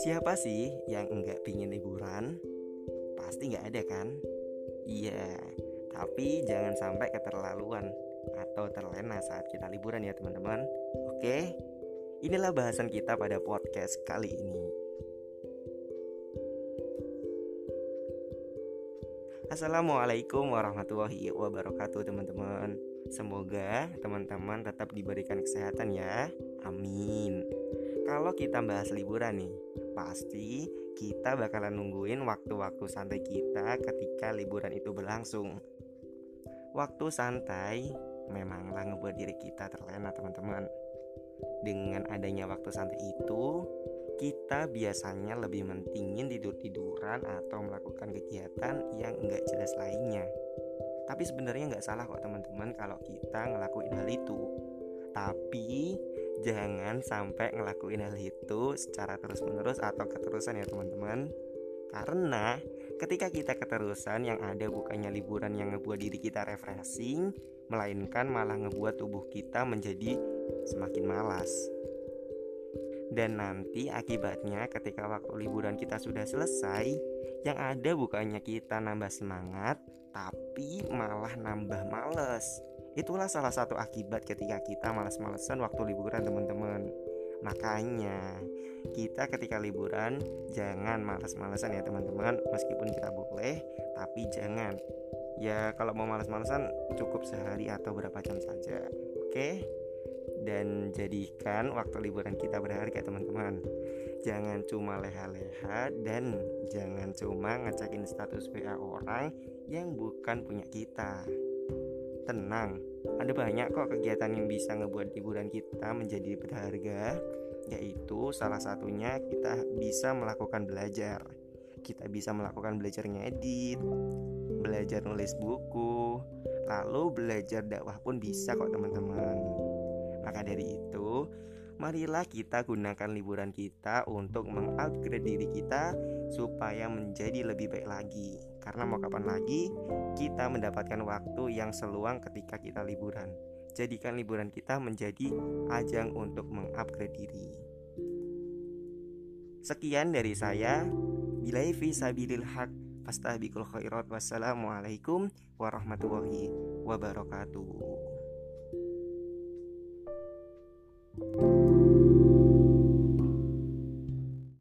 Siapa sih yang enggak pingin liburan? Pasti nggak ada kan? Iya, tapi jangan sampai keterlaluan atau terlena saat kita liburan ya teman-teman Oke, inilah bahasan kita pada podcast kali ini Assalamualaikum warahmatullahi wabarakatuh teman-teman Semoga teman-teman tetap diberikan kesehatan ya Amin kalau kita bahas liburan nih, pasti kita bakalan nungguin waktu-waktu santai kita ketika liburan itu berlangsung. Waktu santai memanglah ngebuat diri kita terlena teman-teman. Dengan adanya waktu santai itu, kita biasanya lebih mentingin tidur-tiduran atau melakukan kegiatan yang enggak jelas lainnya. Tapi sebenarnya nggak salah kok teman-teman kalau kita ngelakuin hal itu. Tapi jangan sampai ngelakuin hal itu secara terus-menerus atau keterusan ya teman-teman karena ketika kita keterusan yang ada bukannya liburan yang ngebuat diri kita refreshing melainkan malah ngebuat tubuh kita menjadi semakin malas dan nanti akibatnya ketika waktu liburan kita sudah selesai yang ada bukannya kita nambah semangat tapi malah nambah males. Itulah salah satu akibat ketika kita malas-malesan waktu liburan teman-teman. Makanya kita ketika liburan jangan malas-malesan ya teman-teman. Meskipun kita boleh tapi jangan. Ya kalau mau malas-malesan cukup sehari atau berapa jam saja. Oke dan jadikan waktu liburan kita berharga teman-teman. Jangan cuma leha-leha dan jangan cuma ngecekin status WA orang yang bukan punya kita. Tenang, ada banyak kok kegiatan yang bisa ngebuat liburan kita menjadi berharga Yaitu salah satunya kita bisa melakukan belajar. Kita bisa melakukan belajar ngedit Belajar nulis buku Lalu belajar dakwah pun bisa kok teman-teman Maka dari itu marilah kita gunakan liburan kita untuk mengupgrade diri kita supaya menjadi lebih baik lagi. Karena mau kapan lagi kita mendapatkan waktu yang seluang ketika kita liburan. Jadikan liburan kita menjadi ajang untuk mengupgrade diri. Sekian dari saya. Bilai fi sabilil haq fastabiqul khairat. Wassalamualaikum warahmatullahi wabarakatuh.